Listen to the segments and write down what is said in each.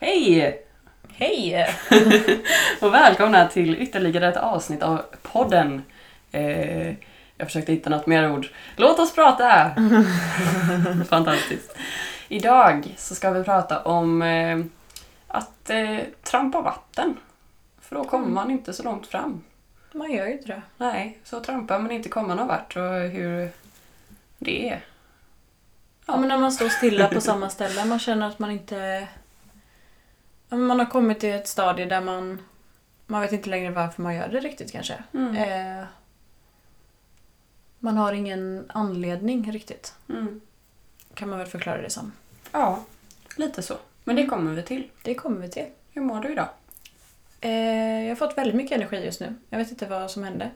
Hej! Hej! och välkomna till ytterligare ett avsnitt av podden. Eh, jag försökte hitta något mer ord. Låt oss prata! Fantastiskt. Idag så ska vi prata om eh, att eh, trampa vatten. För då kommer Mm. man inte så långt fram. Man gör ju inte det. Nej, så trampar man inte kommer någon vart och hur det är. Ja, men när man står stilla på samma ställe, man känner att man inte... Man har kommit till ett stadie där man... Man vet inte längre varför man gör det riktigt kanske. Mm. Eh, man har ingen anledning riktigt. Mm. Kan man väl förklara det som. Ja, lite så. Men det kommer vi till. Det kommer vi till. Hur mår du idag? Eh, jag har fått väldigt mycket energi just nu. Jag vet inte vad som hände.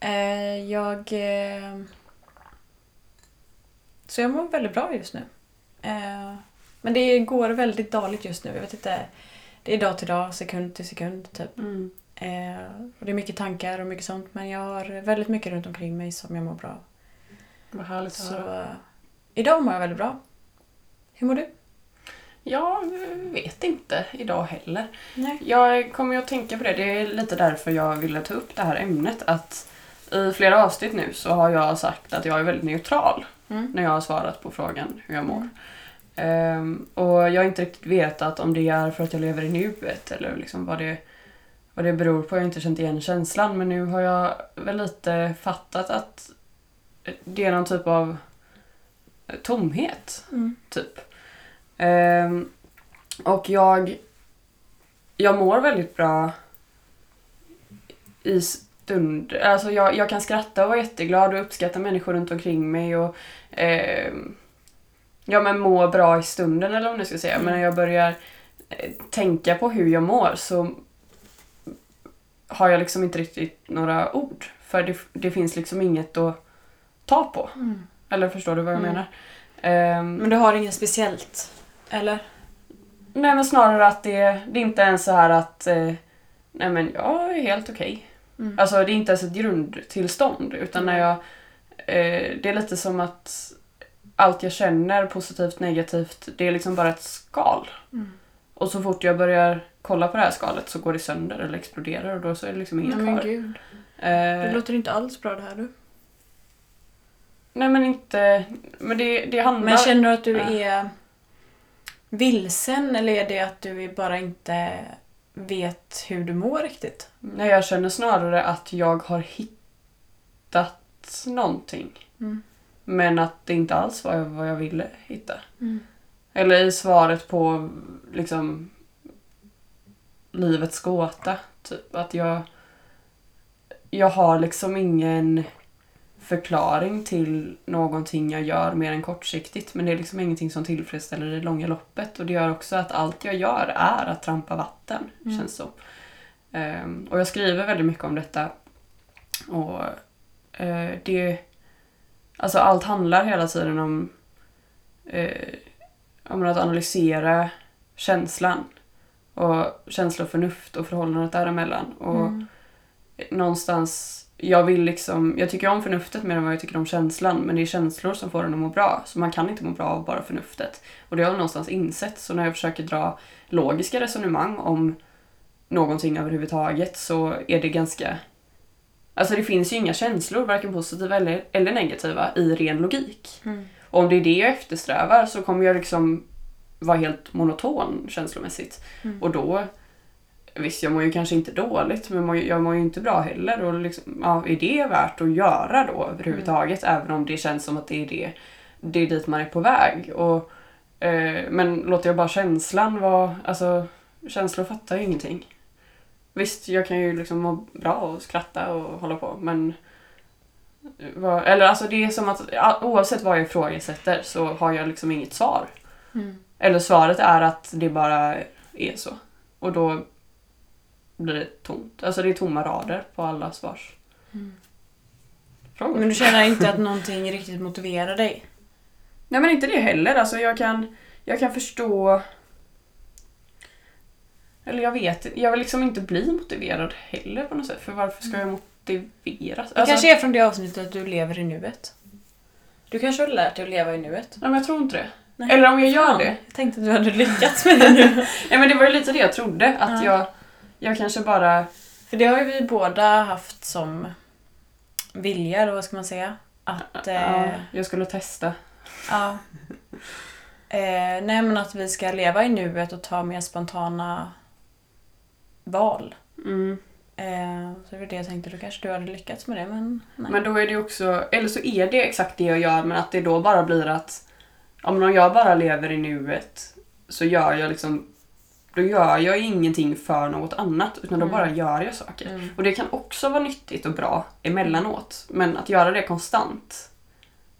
Eh, jag... Eh, så jag mår väldigt bra just nu. Men det går väldigt dåligt just nu. Jag vet inte. Det är dag till dag, sekund till sekund typ. Mm. Eh, och det är mycket tankar och mycket sånt. Men jag har väldigt mycket runt omkring mig som jag mår bra. Vad härligt Så eh, idag mår jag väldigt bra. Hur mår du? Jag vet inte idag heller. Nej. Jag kommer att tänka på det. Det är lite därför jag ville ta upp det här ämnet. Att i flera avsnitt nu så har jag sagt att jag är väldigt neutral Mm. när jag har svarat på frågan hur jag mår. Ehm, och jag har inte riktigt vetat om det är för att jag lever i nuet eller liksom vad det, vad det beror på. Jag har inte känt igen känslan men nu har jag väl lite fattat att det är någon typ av tomhet Mm. typ. Ehm, och jag, jag mår väldigt bra i stund. Alltså jag, jag kan skratta och vara jätteglad och uppskatta människor runt omkring mig och ehm, ja men må bra i stunden eller vad man ska säga. Mm. Men när jag börjar eh, tänka på hur jag mår så har jag liksom inte riktigt några ord. För det, det finns liksom inget att ta på. Mm. Eller förstår du vad jag Mm. menar? Ehm, Men du har inget speciellt? Eller? Nej men snarare att det, det är inte ens så här att eh, nej men jag är helt okej. Mm. Alltså det är inte ens ett grundtillstånd utan när jag eh, det är lite som att allt jag känner, positivt, negativt, det är liksom bara ett skal. Mm. Och så fort jag börjar kolla på det här skalet så går det sönder eller exploderar och då så är det liksom inget Nej men kvar. gud. Det Eh, låter inte alls bra det här du. nej men inte, men det, det handlar... Men känner du att du Ja. är vilsen eller är det att du bara inte vet hur du mår riktigt? Nej, jag känner snarare att jag har hittat någonting. Mm. Men att det inte alls var vad jag ville hitta. Eller i svaret på liksom livets gåta. Typ att jag jag har liksom ingen förklaring till någonting jag gör mer än kortsiktigt. Men det är liksom ingenting som tillfredsställer det långa loppet. Och det gör också att allt jag gör är att trampa vatten. Mm. Känns som. Ehm, och jag skriver väldigt mycket om detta. Och eh, det... Alltså allt handlar hela tiden om, eh, om att analysera känslan. Och känsla och förnuft och förhållandet däremellan. Och Mm. någonstans, jag vill liksom, jag tycker om förnuftet mer än vad jag tycker om känslan. Men det är känslor som får en att må bra. Så man kan inte må bra av bara förnuftet. Och det har jag någonstans insett. Så när jag försöker dra logiska resonemang om någonting överhuvudtaget så är det ganska... Alltså det finns ju inga känslor, varken positiva eller, eller negativa, i ren logik. Mm. Och om det är det jag eftersträvar så kommer jag liksom vara helt monoton känslomässigt. Mm. Och då, visst jag mår ju kanske inte dåligt men jag mår ju inte bra heller. Och liksom, ja, är det värt att göra då överhuvudtaget? Även om det känns som att det är det, det är dit man är på väg. Och, eh, men låter jag bara känslan vara, alltså känslor fattar ju ingenting. Visst, jag kan ju liksom må bra och skratta och hålla på men vad, eller alltså det är som att oavsett vad jag ifrågasätter så har jag liksom inget svar. Mm. Eller svaret är att det bara är så. Och då blir det tomt. Alltså det är tomma rader på alla svars. Mm. Frågor. Men du känner inte att någonting riktigt motiverar dig? Nej men inte det heller. Alltså jag kan, jag kan förstå... Eller jag vet Jag vill liksom inte bli motiverad heller på något sätt. För varför ska jag motiveras? Det kanske är från det avsnittet att du lever i nuet. Du kanske har lärt dig att leva i nuet. Nej men jag tror inte det. Nej. Eller om jag gör Fan, det. Jag tänkte att du hade lyckats med det nu. Ja, men det var ju lite det jag trodde. Att Ja. jag, jag kanske bara... För det har ju vi båda haft som vilja, eller vad ska man säga? Att... Eh, Ja, jag skulle testa. ja. Eh, nej men att vi ska leva i nuet och ta mer spontana val. Mm. Eh, så det var det jag tänkte, då kanske du hade lyckats med det men nej. Men då är det också, eller så är det exakt det jag gör men att det då bara blir att om jag bara lever i nuet så gör jag liksom då gör jag ingenting för något annat utan då Mm. bara gör jag saker. Mm. Och det kan också vara nyttigt och bra emellanåt men att göra det konstant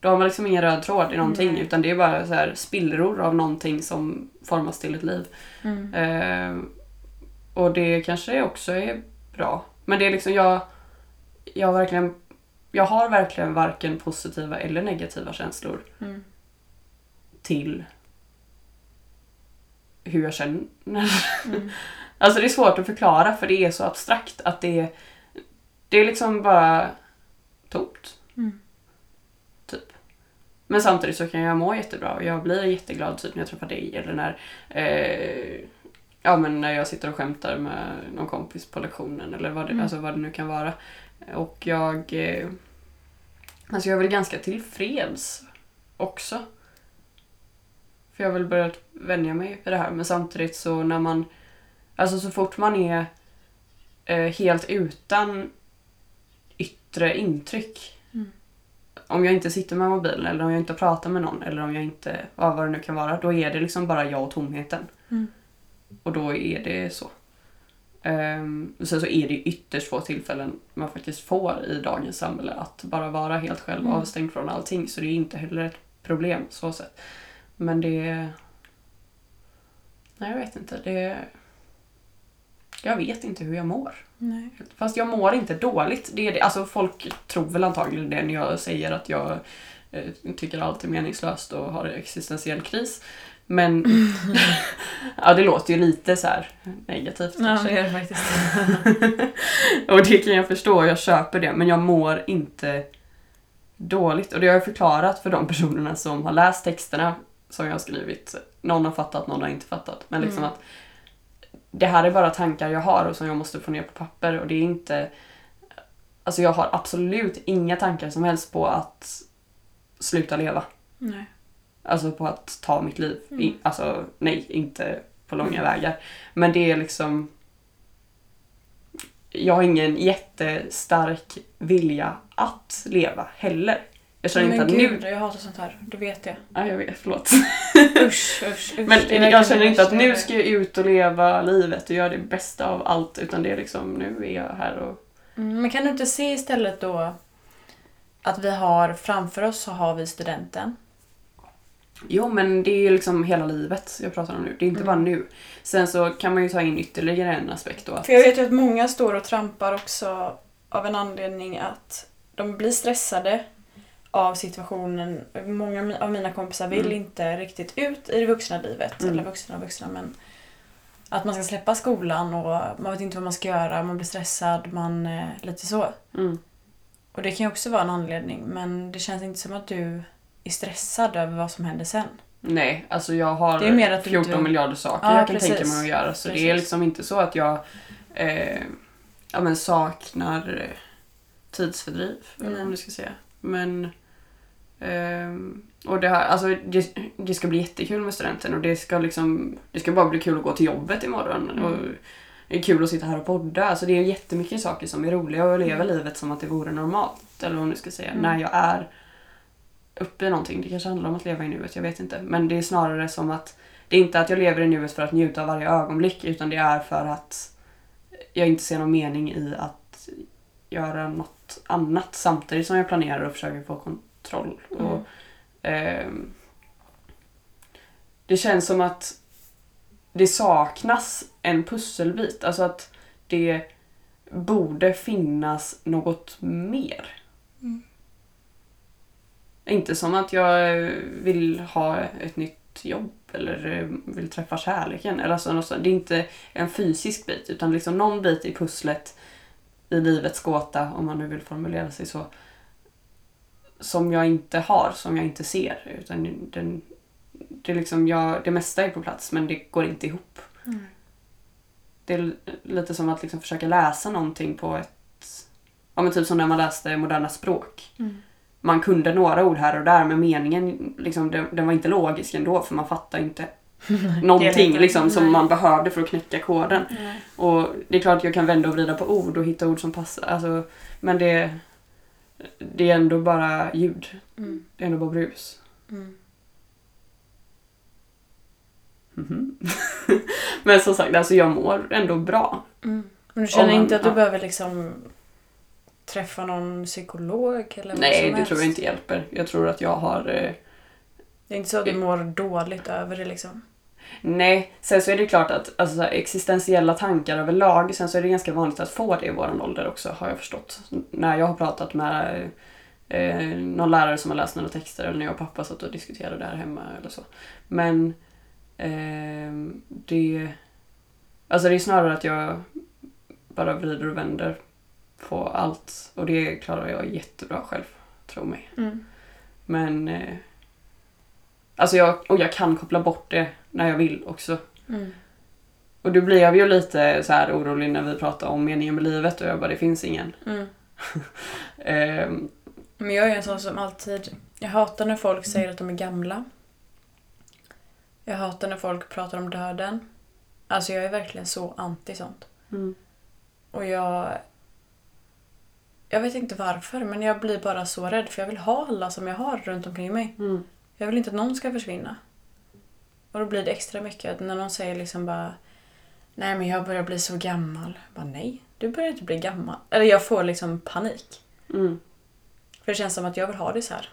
då har man liksom ingen röd tråd i någonting Nej. utan det är bara så här spillror av någonting som formas till ett liv. Mm. Eh, och det kanske också är bra. Men det är liksom jag, jag, verkligen, jag har verkligen varken positiva eller negativa känslor Mm. till hur jag känner. Mm. Alltså det är svårt att förklara för det är så abstrakt att det är, det är liksom bara tomt. Mm. Typ. Men samtidigt så kan jag må jättebra och jag blir jätteglad typ när jag träffar dig eller när eh, Ja men när jag sitter och skämtar med någon kompis på lektionen eller vad det, Mm. alltså vad det nu kan vara. Och jag eh, Alltså jag är väl ganska tillfreds också. För jag har väl börjat vänja mig vid det här men samtidigt så när man Alltså så fort man är eh, helt utan yttre intryck. Mm. Om jag inte sitter med mobilen eller om jag inte pratar med någon eller om jag inte, ja, vad det nu kan vara, då är det liksom bara jag och tomheten. Mm. Och då är det så. Um, sen så är det ytterst få tillfällen man faktiskt får i dagens samhälle att bara vara helt själv Mm. avstängd från allting. Så det är inte heller ett problem så sett. Men det... Nej, jag vet inte. Det... Jag vet inte hur jag mår. Nej. Fast jag mår inte dåligt. Det är det. Alltså folk tror väl antagligen det när jag säger att jag eh, tycker allt är meningslöst och har existentiell kris. Men ja, det låter ju lite så här negativt Ja, kanske. det gör det faktiskt. och det kan jag förstå, och jag köper det. Men jag mår inte dåligt. Och det har jag förklarat för de personerna som har läst texterna som jag har skrivit. Någon har fattat, någon har inte fattat. Men liksom Mm. att det här är bara tankar jag har och som jag måste få ner på papper. Och det är inte... Alltså jag har absolut inga tankar som helst på att sluta leva. Nej. Alltså på att ta mitt liv. Mm. Alltså nej, inte på långa Mm. vägar. Men det är liksom... Jag har ingen jättestark vilja att leva heller. Jag känner Men inte att gud, nu... jag hatar sånt här. Du vet det. Ja, jag vet, förlåt. Usch, usch, usch. Men jag känner inte att jag nu ska jag ut och leva livet och göra det bästa av allt. Utan det är liksom, nu är jag här och... Mm, men kan du inte se istället då att vi har framför oss så har vi studenten. Jo, men det är ju liksom hela livet jag pratar om nu. Det är inte Mm. bara nu. Sen så kan man ju ta in ytterligare en aspekt då. Att, För jag vet ju att många står och trampar också av en anledning att de blir stressade av situationen. Många av mina kompisar vill Mm. inte riktigt ut i det vuxna livet. Mm. Eller vuxna och vuxna men att man ska släppa skolan och man vet inte vad man ska göra, man blir stressad, man eh, lite så. mm. Och det kan ju också vara en anledning men det känns inte som att du är stressad över vad som händer sen. Nej, alltså jag har Det är mer att du 14 inte- miljarder saker Ja, jag kan precis. tänka mig att göra. Så det är Precis. liksom inte så att jag eh, ja, men saknar eh, tidsfördriv, eller Nej. vad man ska säga. Men ehm, och det, här, alltså, det, det ska bli jättekul med studenten och det ska liksom det ska bara bli kul att gå till jobbet imorgon. Mm. Och det är kul att sitta här och podda. Alltså det är jättemycket saker som är roliga och jag lever Mm. livet som att det vore normalt. Eller vad man ska säga. Mm. När jag är uppe i någonting. Det kanske handlar om att leva i nuet, jag vet inte. Men det är snarare som att det är inte att jag lever i nuet för att njuta av varje ögonblick utan det är för att jag inte ser någon mening i att göra något annat samtidigt som jag planerar och försöker få kontroll. Mm. Och, ehm, det känns som att det saknas en pusselbit. Alltså att det borde finnas något mer. Inte som att jag vill ha ett nytt jobb eller eh, vill träffa kärleken. Eller alltså något sånt. Det är inte en fysisk bit utan liksom någon bit i pusslet i livets gåta, om man nu vill formulera sig så, som jag inte har, som jag inte ser. Utan den, det, är liksom, jag, det mesta är på plats men det går inte ihop. Mm. Det är lite som att liksom försöka läsa någonting på ett... Ja men typ som när man läste moderna språk. Mm. Man kunde några ord här och där men meningen liksom, den, den var inte logisk ändå för man fattar inte någonting liksom, som man behövde för att knäcka koden. Nej. Och det är klart att jag kan vända och vrida på ord och hitta ord som passar. Alltså, men det, det är ändå bara ljud. Mm. Det är ändå bara brus. Mm. Mhm. men som sagt, alltså jag mår ändå bra. Mm. Men du känner man- inte att du ja. behöver liksom träffa någon psykolog eller Nej, det helst? tror jag inte hjälper. Jag tror att jag har... Eh, Det är inte så att du mår dåligt över det liksom? nej, sen så är det klart att alltså, så här, existentiella tankar överlag, sen så är det ganska vanligt att få det i våran ålder också, har jag förstått. När jag har pratat med eh, någon lärare som har läst några texter eller när jag och pappa satt och diskuterade där hemma eller så. Men eh, det... Alltså det är snarare att jag bara vrider och vänder på allt och det klarar jag jättebra själv, tro mig. Mm. Men... Eh, alltså jag, och jag kan koppla bort det när jag vill också. Mm. Och då blir jag ju lite så här orolig när vi pratar om meningen med livet och jag bara det finns ingen. Mm. Ehm, Men jag är en sån som alltid... Jag hatar när folk säger att de är gamla. Jag hatar när folk pratar om döden. Alltså jag är verkligen så anti sånt. mm. Och jag... Jag vet inte varför, men jag blir bara så rädd för jag vill ha alla som jag har runt omkring mig. Mm. Jag vill inte att någon ska försvinna. Och då blir det extra mycket när någon säger liksom bara Nej men jag börjar bli så gammal. Jag bara, nej, du börjar inte bli gammal. Eller jag får liksom panik. Mm. För det känns som att jag vill ha det så här.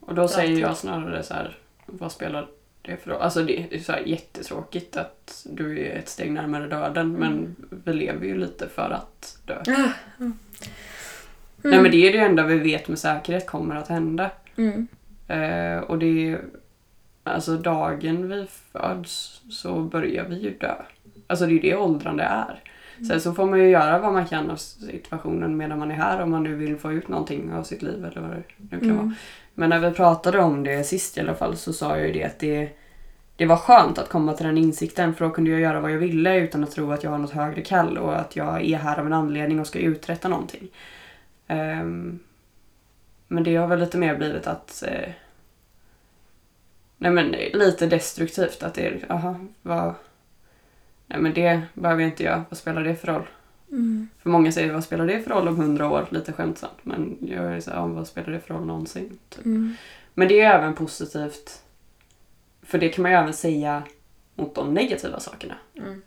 Och då säger jag snarare så här, vad spelar det för roll? Alltså det är så här jättetråkigt att du är ett steg närmare döden men vi lever ju lite för att dö. Mm. Nej men det är det enda vi vet med säkerhet kommer att hända. Mm. Eh, och det är alltså dagen vi föds så börjar vi ju dö. Alltså det är det åldrande är. Sen så får man ju göra vad man kan av situationen medan man är här om man nu vill få ut någonting av sitt liv eller vad det nu kan vara. Men när vi pratade om det sist i alla fall så sa jag ju det att det, det var skönt att komma till den insikten för då kunde jag göra vad jag ville utan att tro att jag har något högre kall och att jag är här av en anledning och ska uträtta någonting. Um, men det har väl lite mer blivit att eh, Nej men lite destruktivt att det är jaha, vad Nej men det behöver jag inte göra, vad spelar det för roll? Mm. För många säger vad spelar det för roll om hundra år? Lite skämtsamt men jag är så här, vad spelar det för roll någonsin? Typ. Mm. Men det är även positivt. För det kan man ju även säga mot de negativa sakerna. Mm.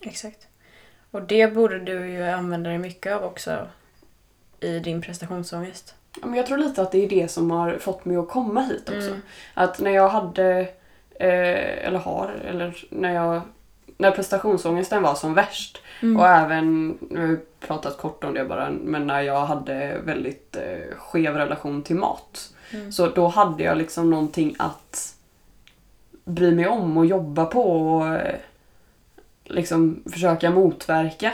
Exakt. Och det borde du ju använda dig mycket av också i din prestationsångest. Ja, Men jag tror lite att det är det som har fått mig att komma hit också. Mm. Att när jag hade, eh, eller har, eller när jag när prestationsångesten var som värst Mm. och även, nu har pratat kort om det bara, men när jag hade väldigt eh, skev relation till mat. Mm. Så då hade jag liksom någonting att bry mig om och jobba på och eh, liksom försöka motverka.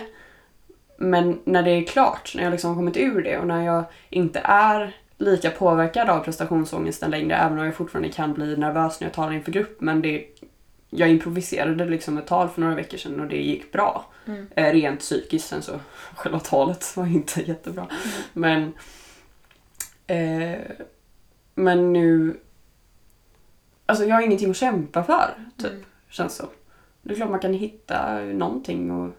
Men när det är klart, när jag liksom kommit ur det och när jag inte är lika påverkad av prestationsångesten längre, även om jag fortfarande kan bli nervös när jag talar inför grupp, men det, jag improviserade liksom ett tal för några veckor sedan och det gick bra. Mm. Eh, rent psykiskt, sen så själva talet var inte jättebra. Men, eh, men nu... Alltså jag har ingenting att kämpa för, typ. Mm. Känns så. Det är klart man kan hitta någonting och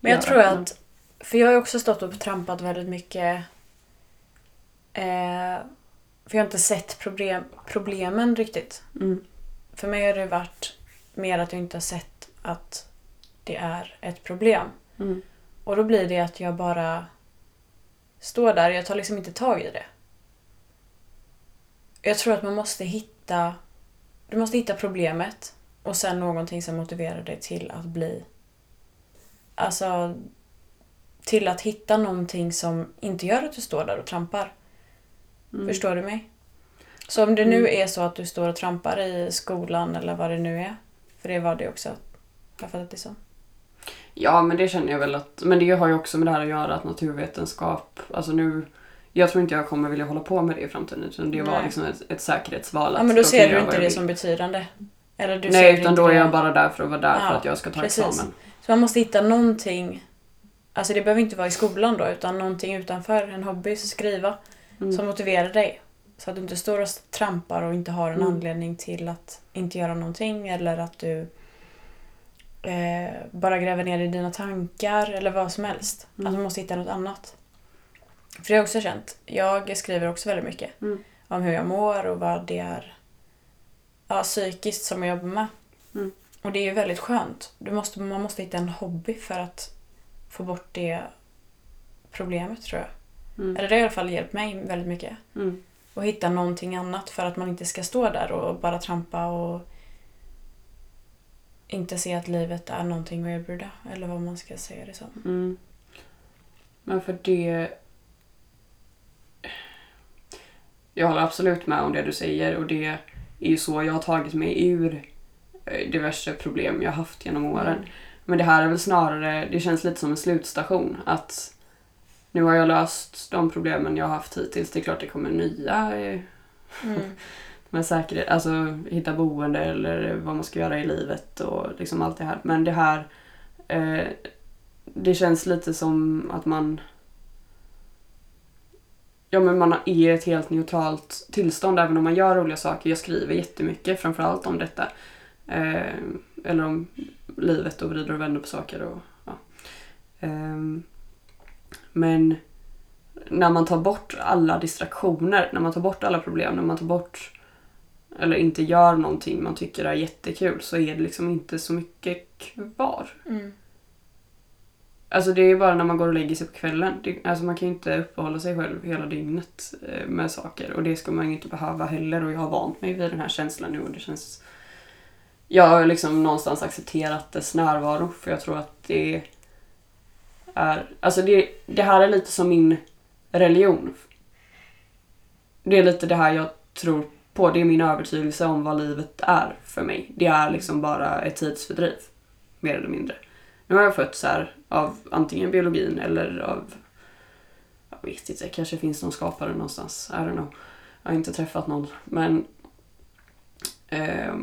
Men jag göra, tror att, för jag har ju också stått och trampat väldigt mycket. Eh, för jag har inte sett problem, problemen riktigt. Mm. För mig har det varit mer att jag inte har sett att det är ett problem. Mm. Och då blir det att jag bara står där, jag tar liksom inte tag i det. Jag tror att man måste hitta du måste hitta problemet och sen någonting som motiverar dig till att bli alltså till att hitta någonting som inte gör att du står där och trampar. Mm. Förstår du mig? Så om det nu är så att du står och trampar i skolan eller vad det nu är. För det var det också. Har jag fattat det som. Ja, men det känner jag väl att... Men det har ju också med det här att göra att naturvetenskap... Alltså nu... jag tror inte jag kommer vilja hålla på med det i framtiden. Utan det var Nej. liksom ett, ett säkerhetsval. Ja men då kan ser du inte det som betydande. Eller du ser Nej, det utan då är jag bara där för att vara där för Ja, att jag ska ta precis. examen. Så man måste hitta någonting. Alltså det behöver inte vara i skolan då utan någonting utanför. En hobby, skriva. Mm. Som motiverar dig. Så att du inte står och trampar och inte har en Mm. anledning till att inte göra någonting. Eller att du eh, bara gräver ner i dina tankar eller vad som helst. Mm. Att man måste hitta något annat. För det har jag också känt. Jag skriver också väldigt mycket. Mm. Om hur jag mår och vad det är ja, psykiskt som jag jobbar med. Mm. Och det är ju väldigt skönt. Du måste, man måste hitta en hobby för att få bort det problemet tror jag. Mm. Eller det har i alla fall hjälpt mig väldigt mycket. Mm. Och hitta någonting annat för att man inte ska stå där och bara trampa och inte se att livet är någonting att erbjuda. Eller vad man ska säga det som. Mm. Men för det... Jag håller absolut med om det du säger och det är ju så jag har tagit mig ur eh, diverse problem jag haft genom åren. Mm. Men det här är väl snarare, det känns lite som en slutstation. Att nu har jag löst de problemen jag har haft hittills. Det är klart det kommer nya eh, Mm. med säkerhet, alltså hitta boende eller vad man ska göra i livet och liksom allt det här. Men det här, eh, det känns lite som att man Ja men man är i ett helt neutralt tillstånd även om man gör roliga saker. Jag skriver jättemycket framförallt om detta. Eh, eller om livet och vrider och vänder på saker. Och, ja. Ehm, men när man tar bort alla distraktioner, när man tar bort alla problem, när man tar bort eller inte gör någonting man tycker är jättekul så är det liksom inte så mycket kvar. Mm. Alltså det är bara när man går och lägger sig på kvällen. Det, alltså man kan ju inte uppehålla sig själv hela dygnet eh, med saker och det ska man ju inte behöva heller och jag har vant mig vid den här känslan nu och det känns... Jag har liksom någonstans accepterat dess närvaro för jag tror att det är... Alltså det, det här är lite som min religion. Det är lite det här jag tror på. Det är min övertygelse om vad livet är för mig. Det är liksom bara ett tidsfördriv. Mer eller mindre. Nu har jag fötts här av antingen biologin eller av... Jag vet inte, kanske finns någon skapare någonstans. I don't know. Jag har inte träffat någon. Men Eh,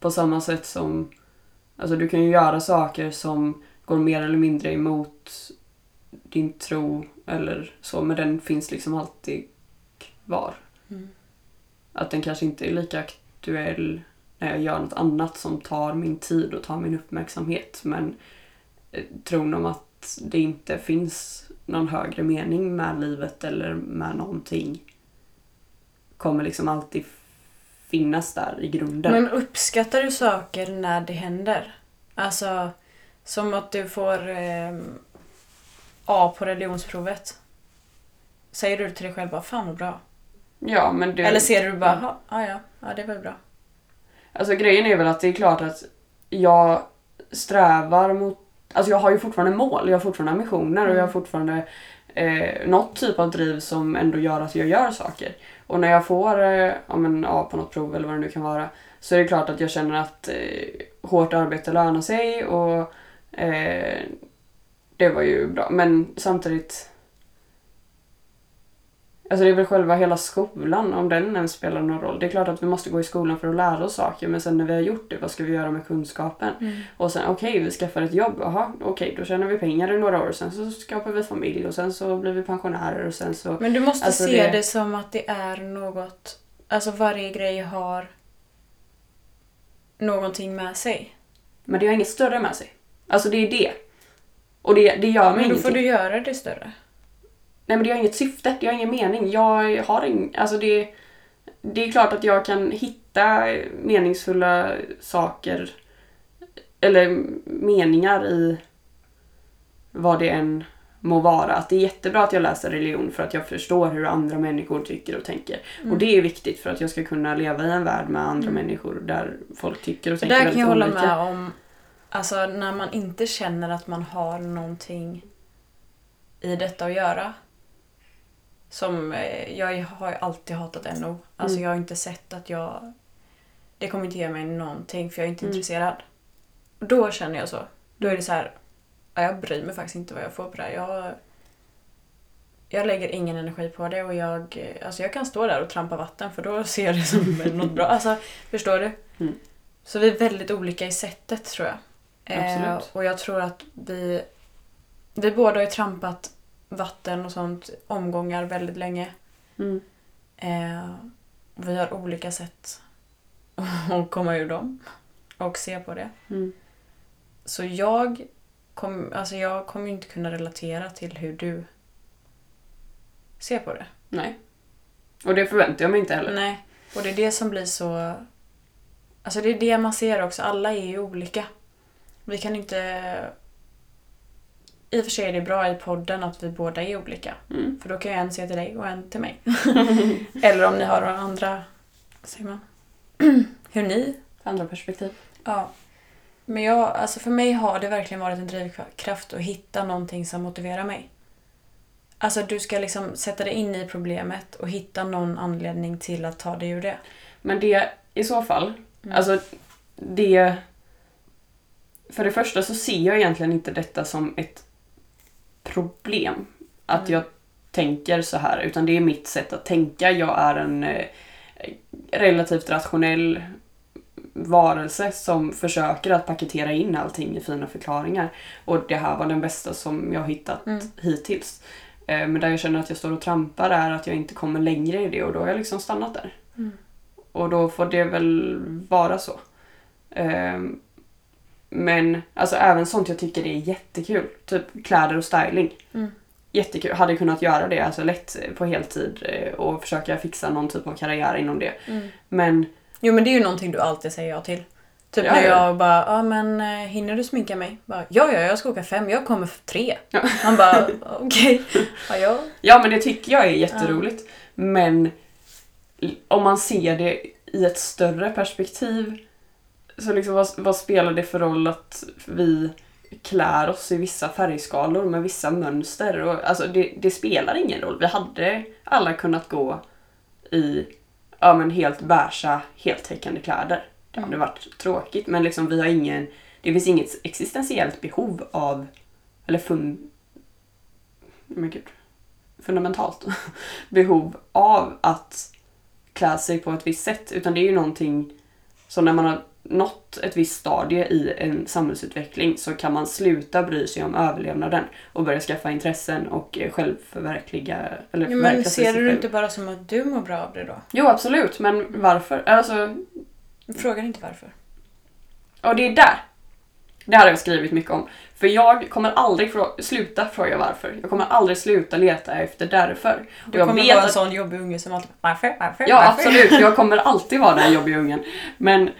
på samma sätt som... Alltså du kan ju göra saker som går mer eller mindre emot din tro eller så. Men den finns liksom alltid kvar. Mm. Att den kanske inte är lika aktuell när jag gör något annat som tar min tid och tar min uppmärksamhet. Men eh, tron om att det inte finns någon högre mening med livet eller med någonting kommer liksom alltid finnas där i grunden. Men uppskattar du saker när det händer? Alltså, som att du får eh, A på religionsprovet. Säger du till dig själv bara fan vad bra? ja, men det, Eller ser du bara ja, ja, ja, ja det var bra. Alltså grejen är väl att det är klart att jag strävar mot... Alltså jag har ju fortfarande mål, jag har fortfarande ambitioner och jag har fortfarande eh, något typ av driv som ändå gör att jag gör saker. Och när jag får eh, ja, men, A på något prov eller vad det nu kan vara så är det klart att jag känner att eh, hårt arbete lönar sig och eh, det var ju bra. Men samtidigt Alltså det är väl själva hela skolan, om den ens spelar någon roll. Det är klart att vi måste gå i skolan för att lära oss saker, men sen när vi har gjort det, vad ska vi göra med kunskapen? Mm. Och sen, okej, vi skaffar ett jobb. Jaha, okej, då tjänar vi pengar i några år. Sen så skapar vi familj och sen så blir vi pensionärer och sen så... Men du måste Alltså, se det- det... som att det är något... Alltså varje grej har någonting med sig. Men det har inget större med sig. Alltså det är det. Och det, det gör mig Men då ingenting. får du göra det större. Nej men det har inget syfte, det har ingen mening. Jag har ing... Alltså det... Det är klart att jag kan hitta meningsfulla saker eller meningar i vad det än må vara. Att det är jättebra att jag läser religion för att jag förstår hur andra människor tycker och tänker. Mm. Och det är viktigt för att jag ska kunna leva i en värld med andra människor där folk tycker och tänker där kan jag hålla olika. med om, alltså när man inte känner att man har någonting i detta att göra. Som, eh, jag har ju alltid hatat NO. Alltså Mm. jag har inte sett att jag... Det kommer inte ge mig någonting för jag är inte Mm. intresserad. Och Då känner jag så. Då är det så här, ja, jag bryr mig faktiskt inte vad jag får på det här. Jag, jag lägger ingen energi på det och jag, alltså jag kan stå där och trampa vatten för då ser jag det som något bra. Alltså, förstår du? Mm. Så vi är väldigt olika i sättet tror jag. Absolut. Eh, och jag tror att vi, vi båda har ju trampat vatten och sånt omgångar väldigt länge. Mm. Eh, vi har olika sätt att komma ur dem och se på det. Mm. Så jag kommer alltså jag kommer ju inte kunna relatera till hur du ser på det. Nej. Och det förväntar jag mig inte heller. Nej. Och det är det som blir så... Alltså det är det man ser också. Alla är ju olika. Vi kan inte... I och för sig är det bra i podden att vi båda är olika. Mm. För då kan jag en se till dig och en till mig. Eller om ni har några andra... Vad säger man? hur ni Andra perspektiv. Ja. Men jag, alltså för mig har det verkligen varit en drivkraft att hitta någonting som motiverar mig. Alltså du ska liksom sätta dig in i problemet och hitta någon anledning till att ta dig ur det. Men det i så fall, Mm. alltså det... För det första så ser jag egentligen inte detta som ett problem. Att Mm. jag tänker så här, utan det är mitt sätt att tänka. Jag är en eh, relativt rationell varelse som försöker att paketera in allting i fina förklaringar. Och det här var den bästa som jag hittat Mm. hittills. Eh, Men där jag känner att jag står och trampar är att jag inte kommer längre i det och då har jag liksom stannat där. Mm. Och då får det väl vara så. Ehm, Men alltså även sånt jag tycker är jättekul. Typ kläder och styling. Mm. Jättekul. Hade kunnat göra det alltså lätt på heltid eh, och försöka fixa någon typ av karriär inom det. Men Jo men det är ju någonting du alltid säger ja till. Typ Ja, när ja. jag bara, ja men eh, hinner du sminka mig? Bara, ja, ja, jag ska åka fem, jag kommer tre. Ja. Man bara, okej. Ja, ja. Ja, men det tycker jag är jätteroligt. Men l- om man ser det i ett större perspektiv så liksom vad, vad spelar det för roll att vi klär oss i vissa färgskalor med vissa mönster? Och, alltså det, det spelar ingen roll. Vi hade alla kunnat gå i ja, men helt beiga, heltäckande kläder. Det hade varit tråkigt men liksom vi har ingen, det finns inget existentiellt behov av, eller fun... Men gud fundamentalt behov av att klä sig på ett visst sätt. Utan det är ju någonting som när man har nått ett visst stadie i en samhällsutveckling så kan man sluta bry sig om överlevnaden och börja skaffa intressen och eh, självförverkliga eller ja men ser du det inte bara som att du mår bra av det då? Jo absolut, men varför? Alltså, Frågar inte varför. och det är där. Det här har jag skrivit mycket om. För jag kommer aldrig frå- sluta fråga varför. Jag kommer aldrig sluta leta efter därför. Du jag kommer vara en sån jobbig unge som alltid varför, varför, Ja, varför? absolut. Jag kommer alltid vara den jobbiga ungen. Men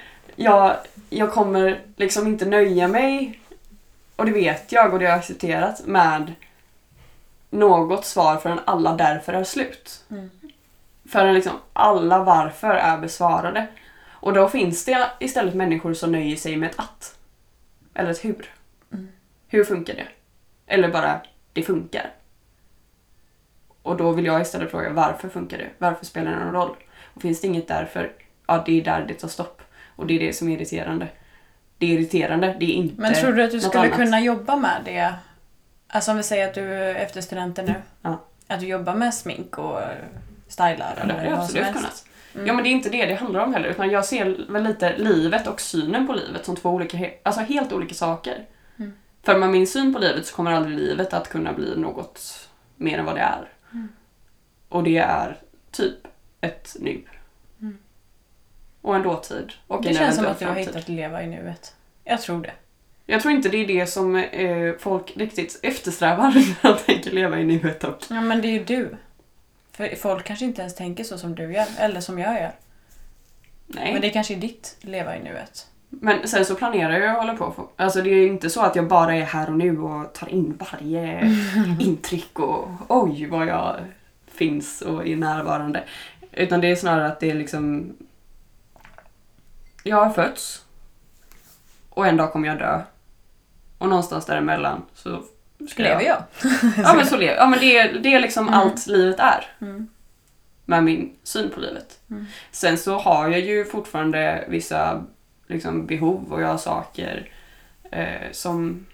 jag, jag kommer liksom inte nöja mig, och det vet jag och det har jag accepterat, med något svar förrän alla därför är slut. Mm. Förrän liksom alla varför är besvarade. Och då finns det istället människor som nöjer sig med ett att. Eller ett hur. Mm. Hur funkar det? Eller bara, det funkar. Och då vill jag istället fråga, varför funkar det? Varför spelar det någon roll? Och finns det inget därför, ja det är där det tar stopp. Och det är det som är irriterande. Det är irriterande, det är inte Men tror du att du skulle annat. kunna jobba med det? Alltså om vi säger att du är efter studenten nu. Ja. Att du jobbar med smink och stylar Ja, det jag vad som absolut helst. Mm. Ja men det är inte det det handlar om heller utan jag ser väl lite livet och synen på livet som två olika, alltså helt olika saker. Mm. För med min syn på livet så kommer aldrig livet att kunna bli något mer än vad det är. Mm. Och det är typ ett nu. Och en dåtid. Och Det en känns som att du har framtid. hittat leva i nuet. Jag tror det. Jag tror inte det är det som eh, folk riktigt eftersträvar när de tänker leva i nuet och Ja men det är ju du. För folk kanske inte ens tänker så som du gör. Eller som jag gör. Nej. Men det kanske är ditt leva i nuet. Men sen så planerar jag och håller på. för- Alltså det är ju inte så att jag bara är här och nu och tar in varje intryck och oj vad jag finns och är närvarande. Utan det är snarare att det är liksom... Jag har fötts. Och en dag kommer jag dö. Och någonstans däremellan så ska Lever jag? Ja men så lever Ja men det är, det är liksom Mm. allt livet är Mm. med min syn på livet. Mm. Sen så har jag ju fortfarande vissa liksom, behov och jag har saker eh, som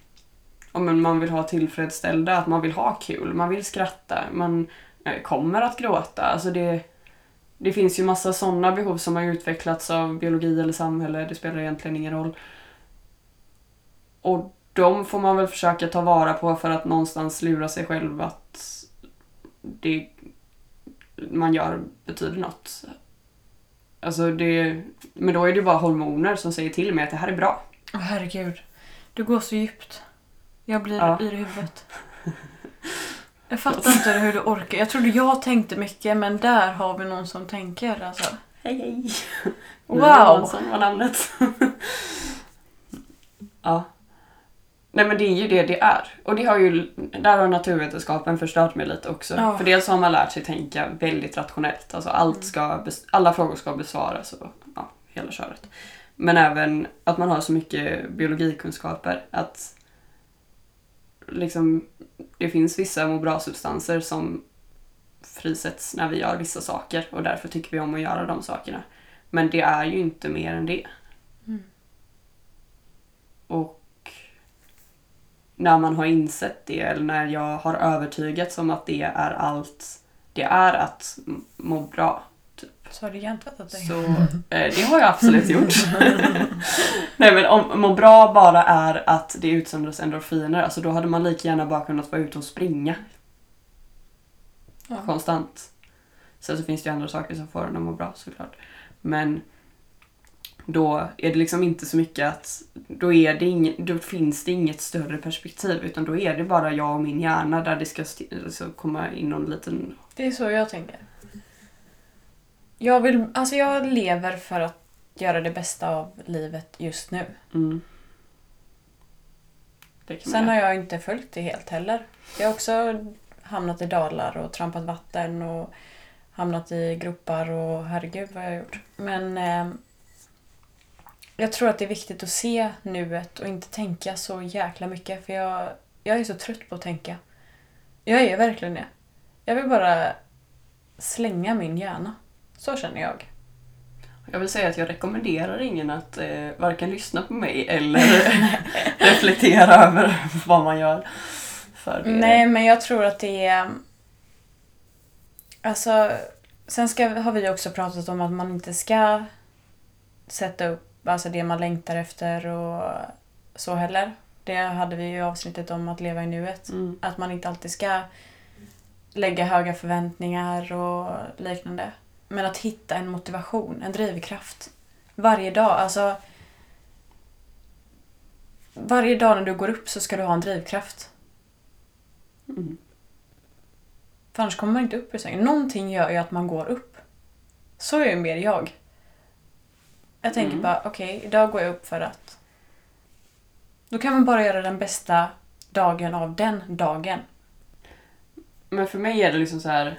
men man vill ha tillfredsställda, att man vill ha kul, man vill skratta, man eh, kommer att gråta. Alltså det, det finns ju massa sådana behov som har utvecklats av biologi eller samhälle, det spelar egentligen ingen roll. Och de får man väl försöka ta vara på för att någonstans lura sig själv att det man gör betyder något. Alltså det, men då är det bara hormoner som säger till mig att det här är bra. Åh herregud. Du går så djupt. Jag blir Ja. yr i huvudet. Jag fattar inte hur du orkar. Jag trodde jag tänkte mycket men där har vi någon som tänker alltså. Hej hej! Wow. Johansson var namnet. ja. Nej men det är ju det det är. Och det har ju, där har naturvetenskapen förstört mig lite också. Ja. För dels har man lärt sig tänka väldigt rationellt. Alltså allt ska, alla frågor ska besvaras och ja, hela köret. Men även att man har så mycket biologikunskaper att liksom, det finns vissa må bra-substanser som frisätts när vi gör vissa saker och därför tycker vi om att göra de sakerna. Men det är ju inte mer än det. Mm. Och när man har insett det eller när jag har övertygats om att det är allt det är att må bra. Så har du hjärntvättat dig? Så eh, det har jag absolut gjort. Nej men om må bra bara är att det utsöndras endorfiner, alltså då hade man lika gärna bara kunnat vara ute och springa Ja. konstant. Sen så finns det ju andra saker som får en att må bra såklart. Men då är det liksom inte så mycket att då, är det ing, då finns det inget större perspektiv utan då är det bara jag och min hjärna där det ska alltså komma in någon liten... Det är så jag tänker. Jag vill, alltså jag lever för att göra det bästa av livet just nu. Mm. Sen göra. har jag inte följt det helt heller. Jag har också hamnat i dalar och trampat vatten och hamnat i gropar och herregud vad jag har gjort. Men eh, jag tror att det är viktigt att se nuet och inte tänka så jäkla mycket för jag, jag är så trött på att tänka. Jag är verkligen det. Jag vill bara slänga min hjärna. Så känner jag. Jag vill säga att jag rekommenderar ingen att eh, varken lyssna på mig eller reflektera över vad man gör. Det, Nej, men jag tror att det är... Alltså, sen ska, har vi också pratat om att man inte ska sätta upp alltså det man längtar efter och så heller. Det hade vi ju i avsnittet om att leva i nuet. Mm. Att man inte alltid ska lägga höga förväntningar och liknande. Men att hitta en motivation, en drivkraft. Varje dag, alltså... Varje dag när du går upp så ska du ha en drivkraft. Mm. För annars kommer man inte upp ur sängen. Någonting gör ju att man går upp. Så är ju mer jag. Jag tänker Mm. bara, okej, idag går jag upp för att... Då kan man bara göra den bästa dagen av den dagen. Men för mig är det liksom så här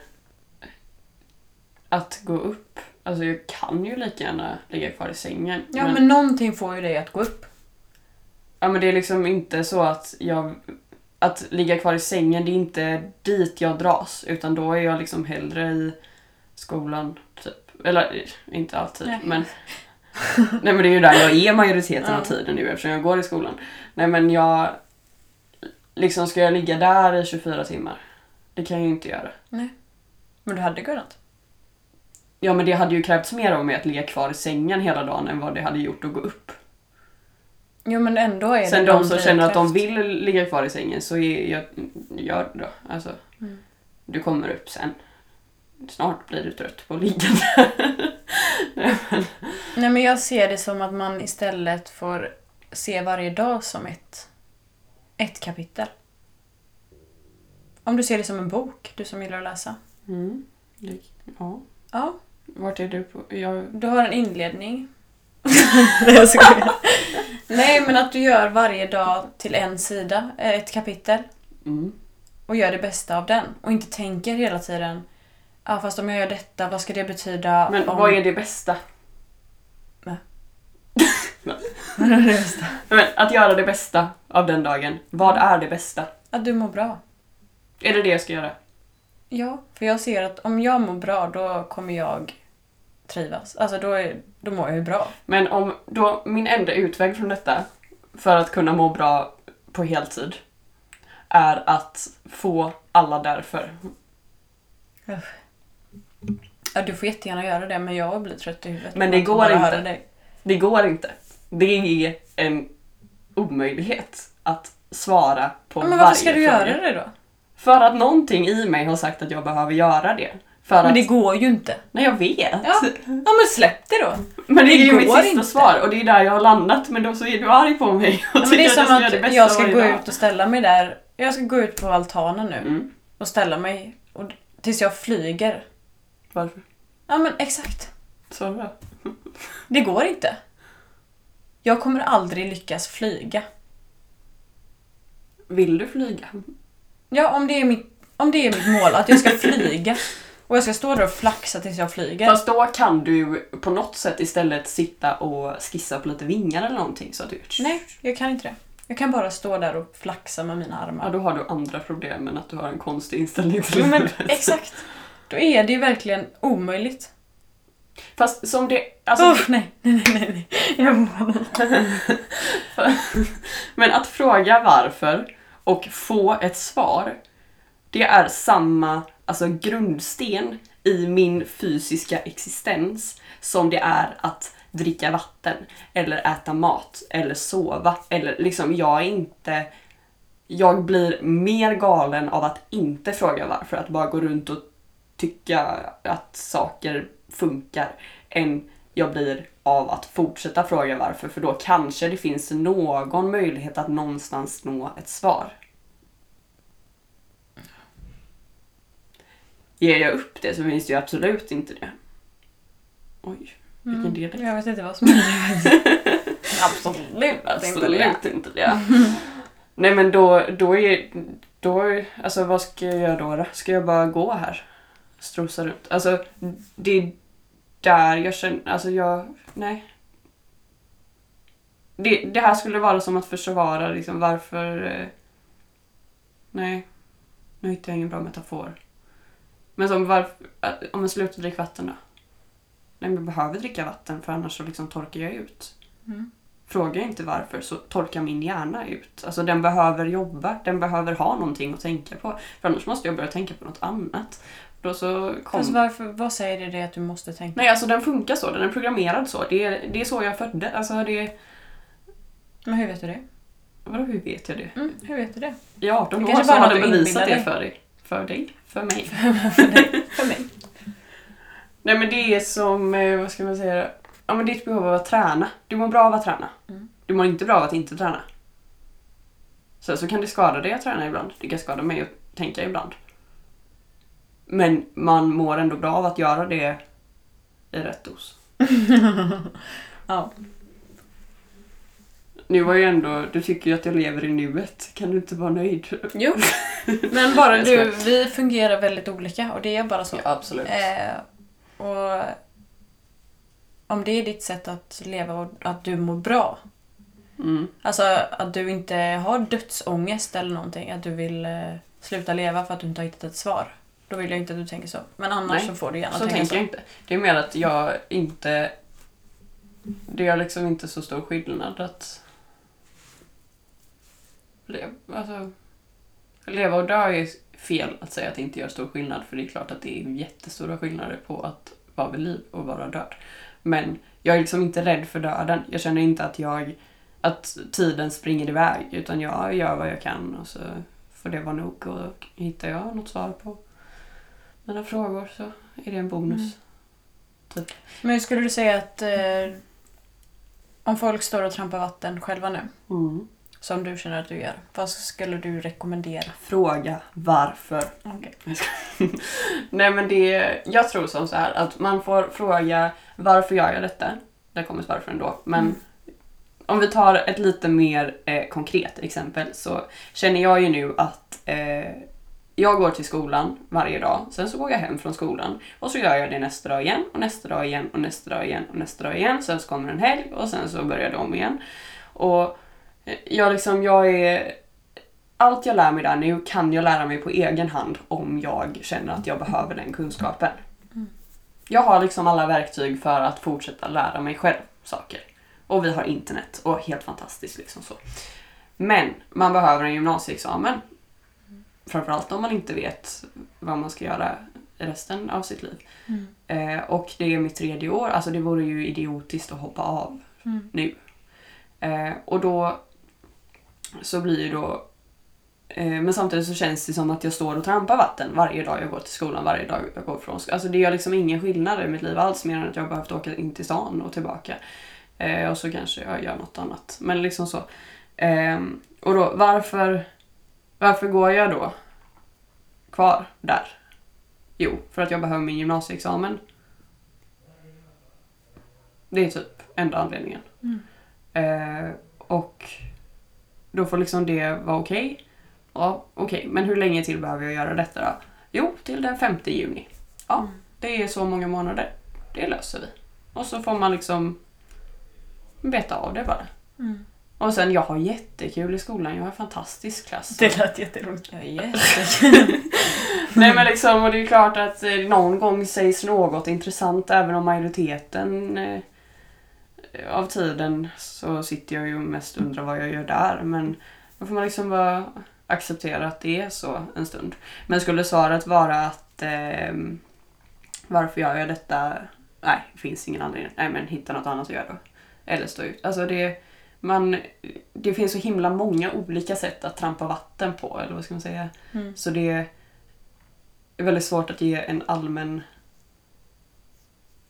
att gå upp. Alltså jag kan ju lika gärna ligga kvar i sängen. Ja, men, någonting får ju dig att gå upp. ja, men det är liksom inte så att jag... Att ligga kvar i sängen, det är inte dit jag dras. Utan då är jag liksom hellre i skolan, typ. Eller inte alltid, Nej. men... Nej men det är ju där jag är majoriteten av tiden nu eftersom jag går i skolan. Nej men jag... Liksom ska jag ligga där i 24 timmar? Det kan jag ju inte göra. Men du hade kunnat. Ja men det hade ju krävts mer av mig att ligga kvar i sängen hela dagen än vad det hade gjort att gå upp. Jo, men ändå är Sen det de någon som känner att de vill ligga kvar i sängen så är jag, gör det då. Alltså, Mm. Du kommer upp sen. Snart blir du trött på att ligga där. Nej, men, Nej, men jag ser det som att man istället får se varje dag som ett, ett kapitel. Om du ser det som en bok, du som gillar att läsa. mm, ja. Ja, Vart är du på? Jag, du har en inledning. Nej, jag skojar. Nej, men att du gör varje dag till en sida, eh, ett kapitel. mm. Och gör det bästa av den. Och inte tänker hela tiden Ja, fast om jag gör detta, vad ska det betyda? Men om... vad är det bästa? Vad är det bästa? Men, att göra det bästa av den dagen. Vad är det bästa? Att du mår bra. Är det det jag ska göra? Ja, för jag ser att om jag mår bra, då kommer jag trivas. Alltså då, är, då mår jag ju bra. Men om då min enda utväg från detta för att kunna må bra på heltid är att få alla därför. Ja, du får jättegärna göra det men jag blir trött i huvudet. Men det går inte. höra Dig. Det går inte. Det är en omöjlighet att svara på Ja, men varje varför ska du fråga. göra det då? För att någonting i mig har sagt att jag behöver göra det. För Men att... det går ju inte. Nej, jag vet. Ja, ja men släpp det då. Men det är ju det mitt sista inte. svar och det är där jag har landat. Men då så är du arg på mig och Ja, men det är tycker som jag ska det att bästa jag ska gå dag. ut och ställa mig där. Jag ska gå ut på altanen nu Mm. och ställa mig och, tills jag flyger. Varför? Ja men exakt. Svara. Det går inte. Jag kommer aldrig lyckas flyga. Vill du flyga? Ja, om det är mitt, om det är mitt mål, att jag ska flyga. Och jag ska stå där och flaxa tills jag flyger. Fast då kan du på något sätt istället sitta och skissa på lite vingar eller någonting. Så att du... Nej, jag kan inte det. Jag kan bara stå där och flaxa med mina Ja, armar. då har du andra problem än att du har en konstig inställning till Jo, men exakt. Då är det ju verkligen omöjligt. Fast som det... Alltså, Uff, nej, nej, nej, nej. Jag mår Men att fråga varför och få ett svar, det är samma alltså, grundsten i min fysiska existens som det är att dricka vatten eller äta mat eller sova. Eller liksom, jag är inte... Jag blir mer galen av att inte fråga varför, att bara gå runt och tycka att saker funkar, än jag blir av att fortsätta fråga varför, för då kanske det finns någon möjlighet att någonstans nå ett svar. Ger jag upp det så finns det ju absolut inte det. Oj, vilken del Jag vet inte vad som händer. Absolut inte det. Absolut inte det. Nej men då, då är... Då, alltså vad ska jag göra då? Ska jag bara gå här? Strosa runt? Alltså det är där jag känner... Alltså jag... Nej. Det, det här skulle vara som att försvara liksom varför... Eh, nej. Nu hittar jag ingen bra metafor. Men som varför... Om man slutar dricka vatten då? Nej men jag behöver dricka vatten för annars så liksom torkar jag ut. Mm. Frågar jag inte varför så torkar min hjärna ut. Alltså den behöver jobba, den behöver ha någonting att tänka på. För annars måste jag börja tänka på något annat. Då så kom... Fast varför, vad säger det, det att du måste tänka? Nej, alltså den funkar så. Den är programmerad så. Det är, det är så jag födde. Alltså det... Men hur vet du det? Vadå, hur vet jag det? Mm, hur vet du det? I 18 Det år så har den bevisat det för dig. För dig? För mig. för, dig, för mig. Nej men det är som, eh, vad ska man säga? Ja men ditt behov av att träna. Du mår bra av att träna. Mm. Du mår inte bra av att inte träna. Så, så kan det skada dig att träna ibland. Det kan skada mig att tänka ibland. Men man mår ändå bra av att göra det i rätt dos. Ja. Nu var ju ändå, du tycker ju att jag lever i nuet. Kan du inte vara nöjd? Jo, men bara du, vi fungerar väldigt olika och det är bara så. absolut. Eh, och om det är ditt sätt att leva och att du mår bra. Mm. Alltså att du inte har dödsångest eller någonting. Att du vill eh, sluta leva för att du inte har hittat ett svar. Då vill jag inte att du tänker så. Men annars Nej, så får du gärna Så tänka tänker så. jag inte. Det är mer att jag inte... Det är liksom inte så stor skillnad att... Leva, alltså, leva och dö är fel att säga att det inte gör stor skillnad. För det är klart att det är jättestora skillnader på att vara vid liv och vara död. Men jag är liksom inte rädd för döden. Jag känner inte att jag... Att tiden springer iväg. Utan jag gör vad jag kan och så får det vara nog. Och hittar jag något svar på mina frågor så är det en bonus. Typ. Men skulle du säga att eh, om folk står och trampar vatten själva nu, Mm. som du känner att du gör, vad skulle du rekommendera? Fråga varför. Okay. Nej men det, jag tror som så här att man får fråga varför gör jag detta? Där kommer varför ändå. Men Mm. om vi tar ett lite mer eh, konkret exempel så känner jag ju nu att eh, jag går till skolan varje dag, sen så går jag hem från skolan och så gör jag det nästa dag igen och nästa dag igen och nästa dag igen och nästa dag igen. Sen så kommer en helg och sen så börjar det om igen. Och eh, jag liksom, jag är allt jag lär mig där nu kan jag lära mig på egen hand om jag känner att jag behöver den kunskapen. Mm. Jag har liksom alla verktyg för att fortsätta lära mig själv saker. Och vi har internet och helt fantastiskt liksom så. Men man behöver en gymnasieexamen. Framförallt om man inte vet vad man ska göra resten av sitt liv. Mm. Eh, och det är mitt tredje år, alltså det vore ju idiotiskt att hoppa av Mm. nu. Eh, och då så blir ju då eh, men samtidigt så känns det som att jag står och trampar vatten varje dag jag går till skolan, varje dag jag går från skolan. Alltså det gör liksom ingen skillnad i mitt liv alls mer än att jag har behövt åka in till stan och tillbaka. Eh, och så kanske jag gör något annat. Men liksom så. Eh, och då varför, varför går jag då kvar där? Jo, för att jag behöver min gymnasieexamen. Det är typ enda anledningen. Mm. Eh, och då får liksom det vara okej. Ja, okej. Men hur länge till behöver jag göra detta då? Jo, till den 5 juni. Ja, Mm. det är så många månader. Det löser vi. Och så får man liksom beta av det bara. Mm. Och sen, jag har jättekul i skolan. Jag har en fantastisk klass. Det lät jätteroligt. Ja, jättekul. Nej men liksom, och det är klart att eh, någon gång sägs något intressant även om majoriteten eh, av tiden så sitter jag ju mest och undrar vad jag gör där. Men då får man liksom bara acceptera att det är så en stund. Men skulle svaret vara att eh, varför gör jag detta? Nej, det finns ingen anledning. Nej men hitta något annat att göra då. Eller stå ut. Alltså det, man, det finns så himla många olika sätt att trampa vatten på, eller vad ska man säga? Mm. Så det är väldigt svårt att ge en allmän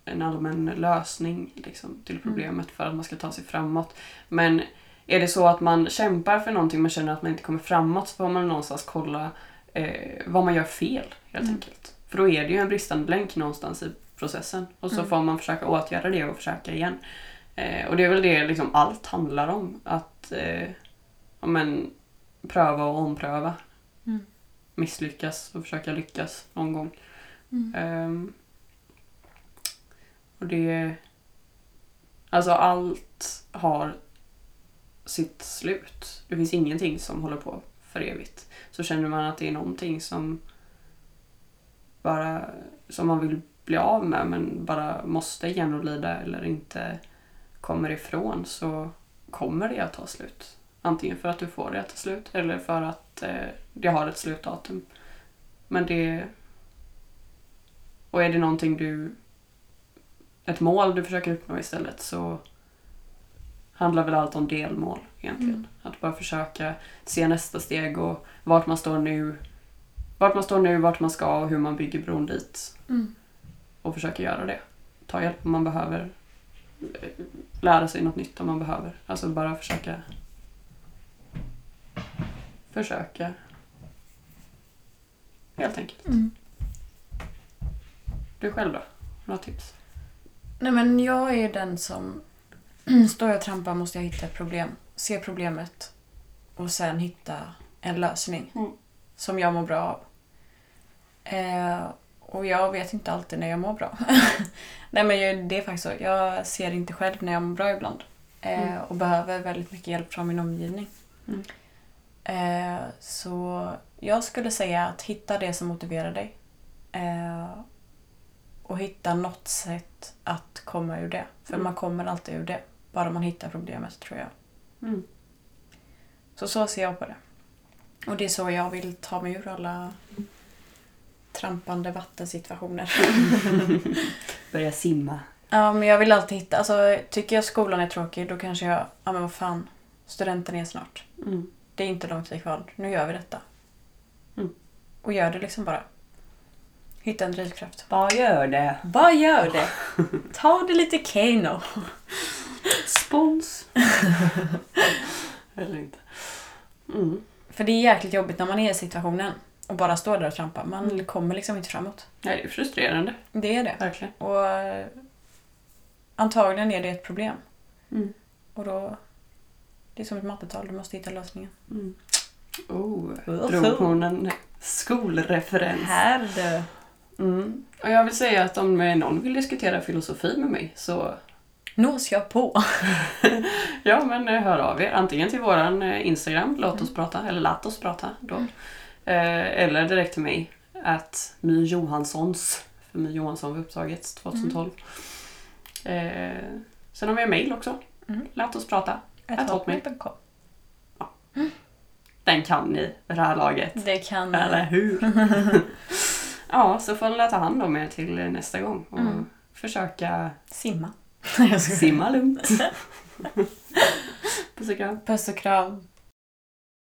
en allmän lösning liksom, till problemet för att man ska ta sig framåt. Men är det så att man kämpar för någonting men känner att man inte kommer framåt så får man någonstans kolla eh, vad man gör fel helt Mm. enkelt. För då är det ju en bristande länk någonstans i processen och så Mm. får man försöka åtgärda det och försöka igen. Eh, och det är väl det liksom allt handlar om. Att eh, ja, men, pröva och ompröva. Mm. Misslyckas och försöka lyckas någon gång. Mm. Ehm, och det... Alltså allt har sitt slut. Det finns ingenting som håller på för evigt. Så känner man att det är någonting som bara som man vill bli av med men bara måste genomlida eller inte kommer ifrån så kommer det att ta slut. Antingen för att du får det att ta slut eller för att eh, det har ett slutdatum. Men det... Och är det någonting du... Ett mål du försöker uppnå istället så handlar väl allt om delmål egentligen. Mm. Att bara försöka se nästa steg och vart man står nu. Vart man står nu, vart man ska och hur man bygger bron dit. Mm. Och försöka göra det. Ta hjälp om man behöver. Lära sig något nytt om man behöver. Alltså bara försöka. Försöka. Helt enkelt. Mm. Du själv då? Några tips? Nej men jag är den som... Står jag och trampar måste jag hitta ett problem. Se problemet. Och sen hitta en lösning. Mm. Som jag mår bra av. Eh, och jag vet inte alltid när jag mår bra. Nej men jag- det är faktiskt så. Jag ser inte själv när jag mår bra ibland. Eh, Mm. Och behöver väldigt mycket hjälp från min omgivning. Mm. Eh, så jag skulle säga att hitta det som motiverar dig. Eh, och hitta något sätt att komma ur det. För Mm. man kommer alltid ur det. Bara man hittar problemet tror jag. Mm. Så så ser jag på det. Och det är så jag vill ta mig ur alla trampande vattensituationer. Börja simma. ja, men jag vill alltid hitta. Alltså, tycker jag skolan är tråkig då kanske jag, ja men vad fan, studenten är snart. Mm. Det är inte lång tid kvar. Nu gör vi detta. Mm. Och gör det liksom bara. Hitta en drivkraft. Vad gör det? Vad gör det? Ta det lite Kano. Spons. Eller inte. Mm. För det är jäkligt jobbigt när man är i situationen och bara står där och trampar. Man Mm. kommer liksom inte framåt. Nej, det är frustrerande. Det är det. Verkligen. Och eh, antagligen är det ett problem. Mm. Och då... Det är som ett mattetal, du måste hitta lösningen. Mm. Oh, drog hon en skolreferens. Här du! Mm. Och jag vill säga att om någon vill diskutera filosofi med mig så Nås jag på. ja, men eh, hör av er. Antingen till våran eh, Instagram, låt oss prata, eller låt oss prata då. Eh, eller direkt till mig, att My Johanssons, för My Johansson var upptaget 2012. Eh, sen har vi en mail också, Mm. låt oss prata. Hotmail.com. Den kan ni vid det här laget. Det kan... Eller hur? ja, så får ni ta hand om er till nästa gång och Mm. försöka Simma. simma lugnt. Puss och kram. Puss och kram.